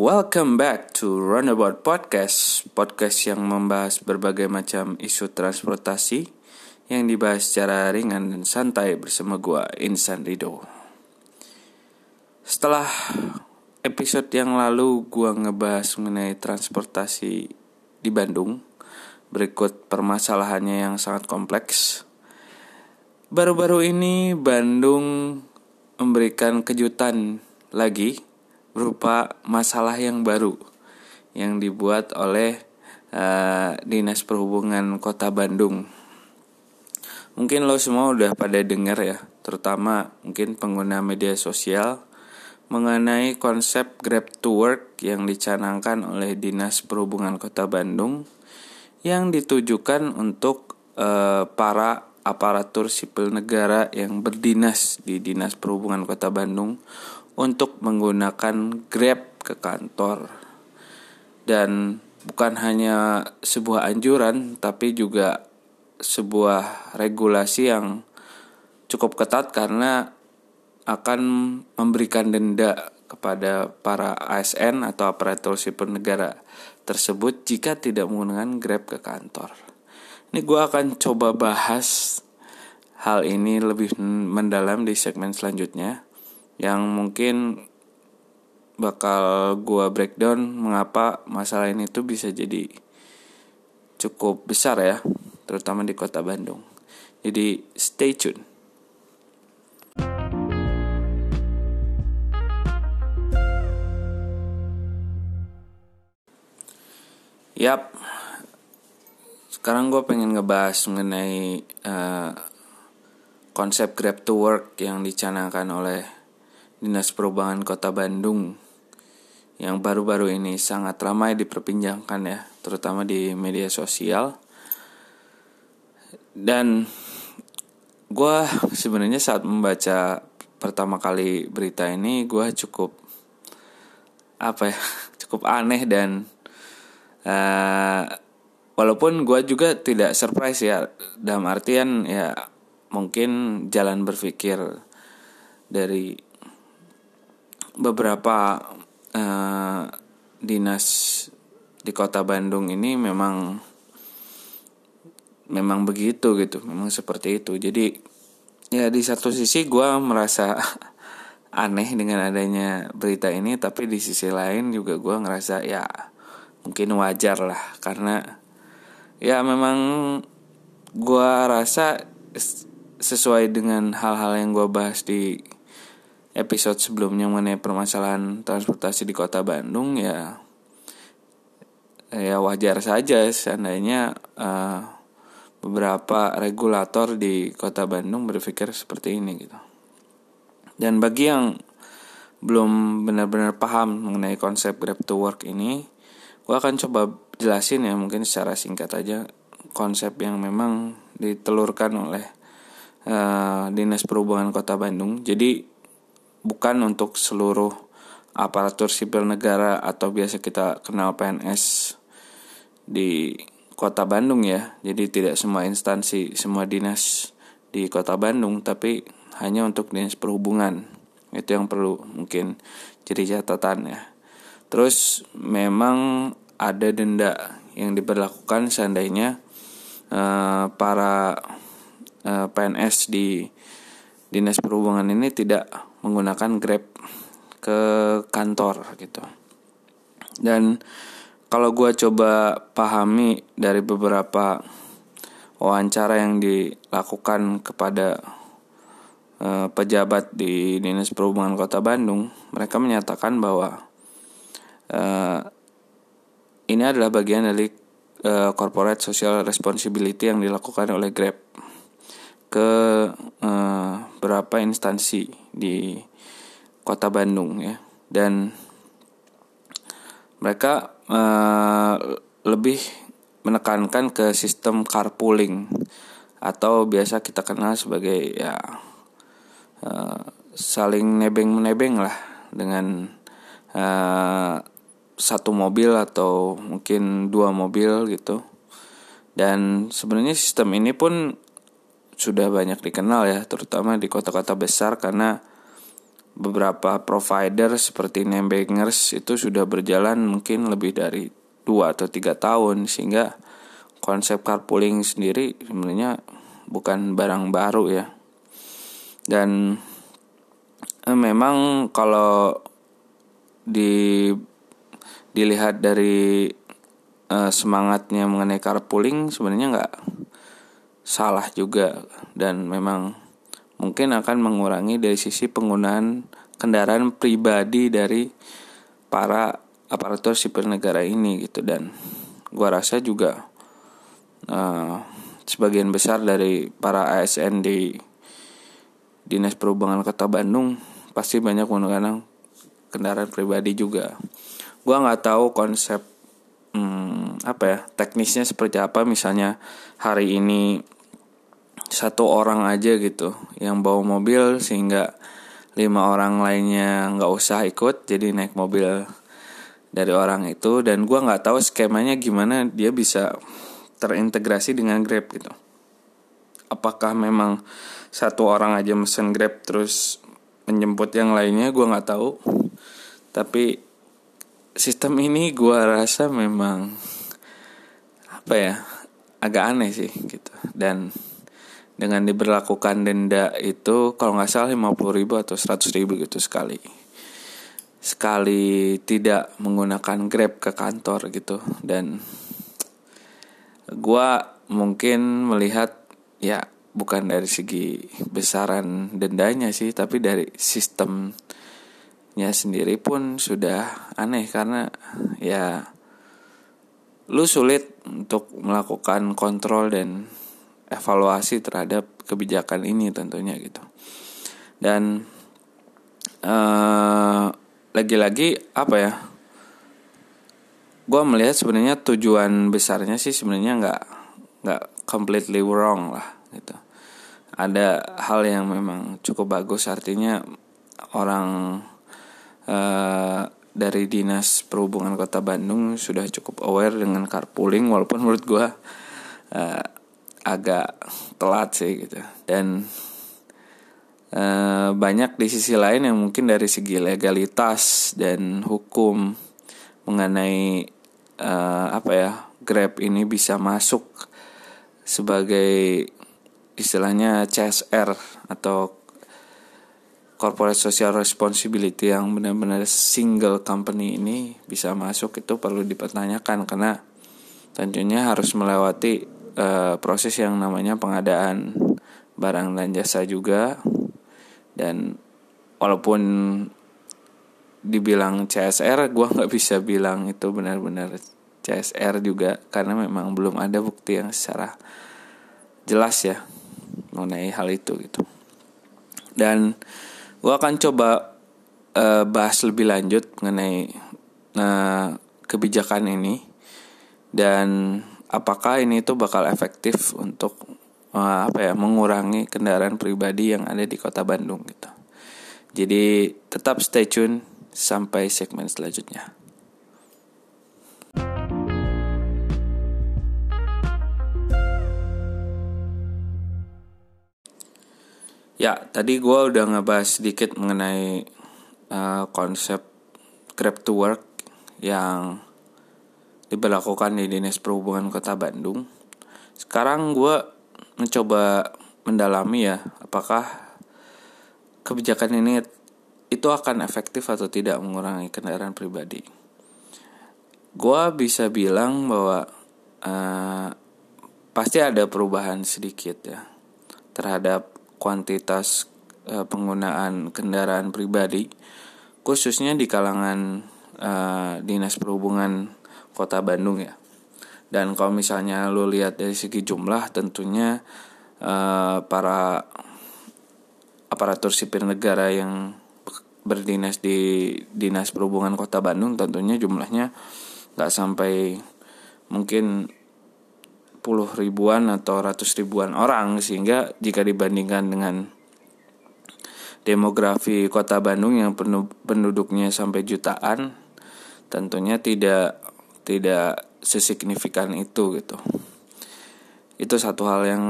Welcome back to Runabout Podcast, podcast yang membahas berbagai macam isu transportasi yang dibahas secara ringan dan santai bersama gua Insan Rido. Setelah episode yang lalu gua ngebahas mengenai transportasi di Bandung, berikut permasalahannya yang sangat kompleks. Baru-baru ini Bandung memberikan kejutan lagi berupa masalah yang baru yang dibuat oleh uh, Dinas Perhubungan Kota Bandung. Mungkin lo semua udah pada dengar ya, terutama mungkin pengguna media sosial mengenai konsep Grab to Work yang dicanangkan oleh Dinas Perhubungan Kota Bandung yang ditujukan untuk uh, para aparatur sipil negara yang berdinas di Dinas Perhubungan Kota Bandung untuk menggunakan Grab ke kantor. Dan bukan hanya sebuah anjuran tapi juga sebuah regulasi yang cukup ketat karena akan memberikan denda kepada para ASN atau aparatur sipil negara tersebut jika tidak menggunakan Grab ke kantor. Ini gue akan coba bahas hal ini lebih mendalam di segmen selanjutnya yang mungkin bakal gua breakdown mengapa masalah ini tuh bisa jadi cukup besar ya, terutama di kota Bandung. Jadi stay tune. Yap, sekarang gue pengen ngebahas mengenai uh, konsep Grab to Work yang dicanangkan oleh Dinas Perubahan Kota Bandung yang baru-baru ini sangat ramai diperbincangkan ya, terutama di media sosial. Dan gue sebenarnya saat membaca pertama kali berita ini gue cukup apa ya, cukup aneh dan uh, walaupun gue juga tidak surprise ya dalam artian ya mungkin jalan berpikir dari beberapa uh, dinas di kota Bandung ini memang memang begitu gitu. Memang seperti itu. Jadi ya di satu sisi gue merasa aneh dengan adanya berita ini tapi di sisi lain juga gue ngerasa ya mungkin wajar lah. Karena ya memang gue rasa sesuai dengan hal-hal yang gue bahas di episode sebelumnya mengenai permasalahan transportasi di kota Bandung ya ya wajar saja seandainya uh, beberapa regulator di kota Bandung berpikir seperti ini gitu. Dan bagi yang belum benar-benar paham mengenai konsep Grab to Work ini gue akan coba jelasin ya mungkin secara singkat aja konsep yang memang ditelurkan oleh uh, dinas perhubungan kota Bandung. Jadi bukan untuk seluruh aparatur sipil negara atau biasa kita kenal PNS di kota Bandung ya. Jadi tidak semua instansi, semua dinas di kota Bandung, tapi hanya untuk dinas perhubungan. Itu yang perlu mungkin jadi catatan ya. Terus memang ada denda yang diberlakukan seandainya uh, para eh, PNS di dinas perhubungan ini tidak menggunakan Grab ke kantor gitu. Dan kalau gue coba pahami dari beberapa wawancara yang dilakukan kepada uh, pejabat di Dinas Perhubungan Kota Bandung, mereka menyatakan bahwa uh, ini adalah bagian dari uh, corporate social responsibility yang dilakukan oleh Grab ke uh, berapa instansi di kota Bandung ya. Dan mereka uh, lebih menekankan ke sistem carpooling atau biasa kita kenal sebagai ya uh, saling nebeng menebeng lah dengan uh, satu mobil atau mungkin dua mobil gitu. Dan sebenarnya sistem ini pun sudah banyak dikenal ya, terutama di kota-kota besar karena beberapa provider seperti Nembangers itu sudah berjalan mungkin lebih dari dua atau tiga tahun sehingga konsep carpooling sendiri sebenarnya bukan barang baru ya. Dan eh, memang kalau di dilihat dari eh, semangatnya mengenai carpooling sebenarnya nggak salah juga. Dan memang mungkin akan mengurangi dari sisi penggunaan kendaraan pribadi dari para aparatur sipil negara ini gitu. Dan gua rasa juga uh, sebagian besar dari para ASN di dinas perhubungan kota Bandung pasti banyak menggunakan kendaraan pribadi juga. Gua nggak tahu konsep hmm, apa ya teknisnya seperti apa. Misalnya hari ini satu orang aja gitu yang bawa mobil sehingga lima orang lainnya nggak usah ikut jadi naik mobil dari orang itu. Dan gue nggak tahu skemanya gimana dia bisa terintegrasi dengan Grab gitu. Apakah memang satu orang aja mesen Grab terus menjemput yang lainnya gue nggak tahu. Tapi sistem ini gue rasa memang apa ya agak aneh sih gitu. Dan dengan diberlakukan denda itu kalau nggak salah 50 ribu atau 100 ribu gitu sekali. Sekali tidak menggunakan grab ke kantor gitu. Dan gue mungkin melihat ya bukan dari segi besaran dendanya sih tapi dari sistemnya sendiri pun sudah aneh. Karena ya lu sulit untuk melakukan kontrol dan evaluasi terhadap kebijakan ini tentunya gitu. Dan uh, lagi-lagi apa ya gue melihat sebenarnya tujuan besarnya sih sebenarnya nggak nggak completely wrong lah gitu. Ada hal yang memang cukup bagus artinya orang uh, dari dinas perhubungan kota Bandung sudah cukup aware dengan carpooling walaupun menurut gue uh, agak telat sih gitu. Dan e, banyak di sisi lain yang mungkin dari segi legalitas dan hukum mengenai e, apa ya Grab ini bisa masuk sebagai istilahnya CSR atau corporate social responsibility yang benar-benar single company ini bisa masuk itu perlu dipertanyakan. Karena tentunya harus melewati uh, proses yang namanya pengadaan barang dan jasa juga. Dan walaupun dibilang CSR gue nggak bisa bilang itu benar-benar CSR juga karena memang belum ada bukti yang secara jelas ya mengenai hal itu gitu. Dan gue akan coba uh, bahas lebih lanjut mengenai uh, kebijakan ini. Dan apakah ini tuh bakal efektif untuk uh, apa ya mengurangi kendaraan pribadi yang ada di kota Bandung gitu. Jadi tetap stay tune sampai segmen selanjutnya. Ya, tadi gue udah ngebahas sedikit mengenai uh, konsep Grab to Work yang diberlakukan di Dinas Perhubungan Kota Bandung. Sekarang gue mencoba mendalami ya, apakah kebijakan ini itu akan efektif atau tidak mengurangi kendaraan pribadi. Gue bisa bilang bahwa uh, pasti ada perubahan sedikit ya terhadap kuantitas uh, penggunaan kendaraan pribadi, khususnya di kalangan uh, dinas perhubungan kota Bandung ya. Dan kalau misalnya lu lihat dari segi jumlah tentunya uh, para aparatur sipil negara yang berdinas di dinas perhubungan kota Bandung tentunya jumlahnya nggak sampai mungkin puluh ribuan atau ratus ribuan orang sehingga jika dibandingkan dengan demografi kota Bandung yang penduduknya sampai jutaan tentunya tidak tidak sesignifikan itu gitu. Itu satu hal yang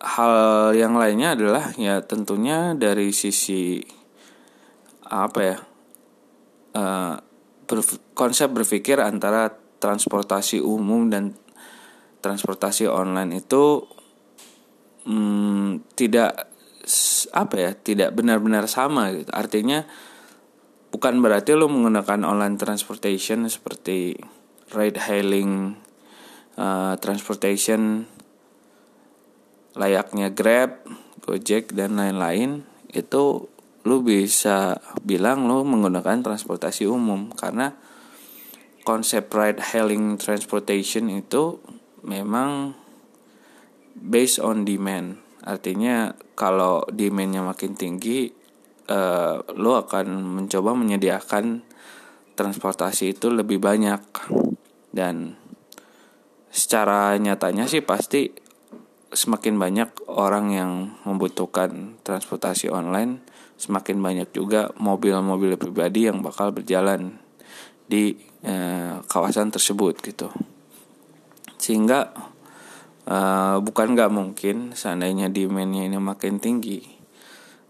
hal yang lainnya adalah ya tentunya dari sisi apa ya uh, konsep berpikir antara transportasi umum dan transportasi online itu hmm, tidak apa ya tidak benar-benar sama gitu. Artinya bukan berarti lo menggunakan online transportation seperti ride hailing uh, transportation layaknya Grab, Gojek dan lain-lain itu lu bisa bilang lu menggunakan transportasi umum. Karena konsep ride hailing transportation itu memang based on demand. Artinya kalau demandnya makin tinggi uh, lo akan mencoba menyediakan transportasi itu lebih banyak dan secara nyatanya sih pasti semakin banyak orang yang membutuhkan transportasi online semakin banyak juga mobil-mobil pribadi yang bakal berjalan di uh, kawasan tersebut gitu. Sehingga uh, bukan nggak mungkin seandainya demandnya ini makin tinggi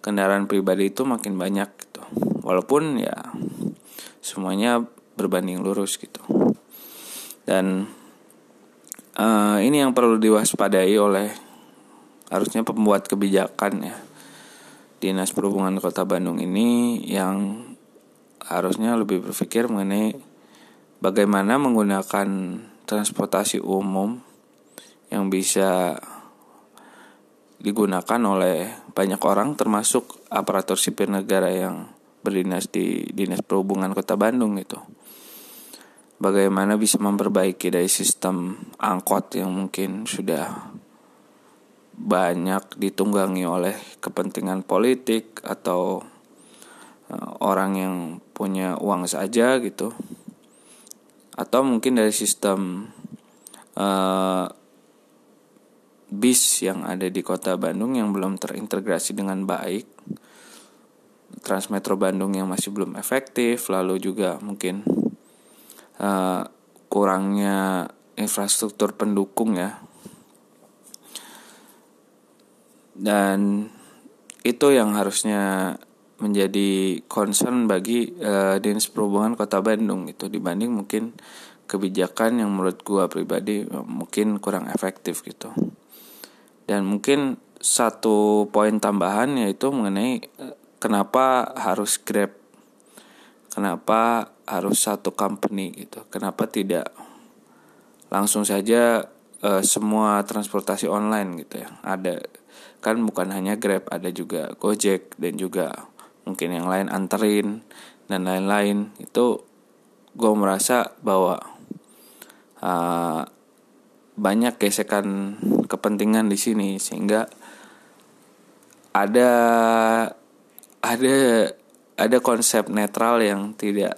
kendaraan pribadi itu makin banyak gitu. Walaupun ya semuanya berbanding lurus gitu dan uh, ini yang perlu diwaspadai oleh harusnya pembuat kebijakan ya dinas perhubungan kota Bandung ini yang harusnya lebih berpikir mengenai bagaimana menggunakan transportasi umum yang bisa digunakan oleh banyak orang termasuk aparatur sipil negara yang berdinas di Dinas Perhubungan Kota Bandung itu. Bagaimana bisa memperbaiki dari sistem angkot yang mungkin sudah banyak ditunggangi oleh kepentingan politik atau uh, orang yang punya uang saja gitu. Atau mungkin dari sistem uh, bis yang ada di kota Bandung yang belum terintegrasi dengan baik. Transmetro Bandung yang masih belum efektif lalu juga mungkin uh, kurangnya infrastruktur pendukung ya. Dan itu yang harusnya menjadi concern bagi uh, dinas perhubungan kota Bandung itu dibanding mungkin kebijakan yang menurut gua pribadi uh, mungkin kurang efektif gitu. Dan mungkin satu poin tambahan yaitu mengenai kenapa harus Grab kenapa harus satu company gitu? Kenapa tidak langsung saja uh, semua transportasi online gitu ya? Ada kan bukan hanya Grab ada juga Gojek dan juga mungkin yang lain anterin dan lain-lain. Itu gue merasa bahwa uh, banyak gesekan kepentingan di sini sehingga ada ada ada konsep netral yang tidak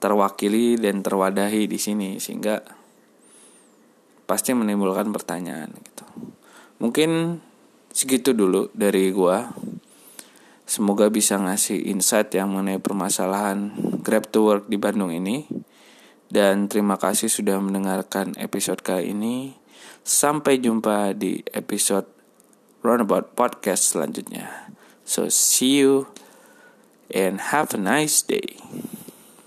terwakili dan terwadahi di sini sehingga pasti menimbulkan pertanyaan gitu. Mungkin segitu dulu dari gua. Semoga bisa ngasih insight yang mengenai permasalahan Grab to Work di Bandung ini. Dan terima kasih sudah mendengarkan episode kali ini. Sampai jumpa di episode Roundabout Podcast selanjutnya. So see you and have a nice day.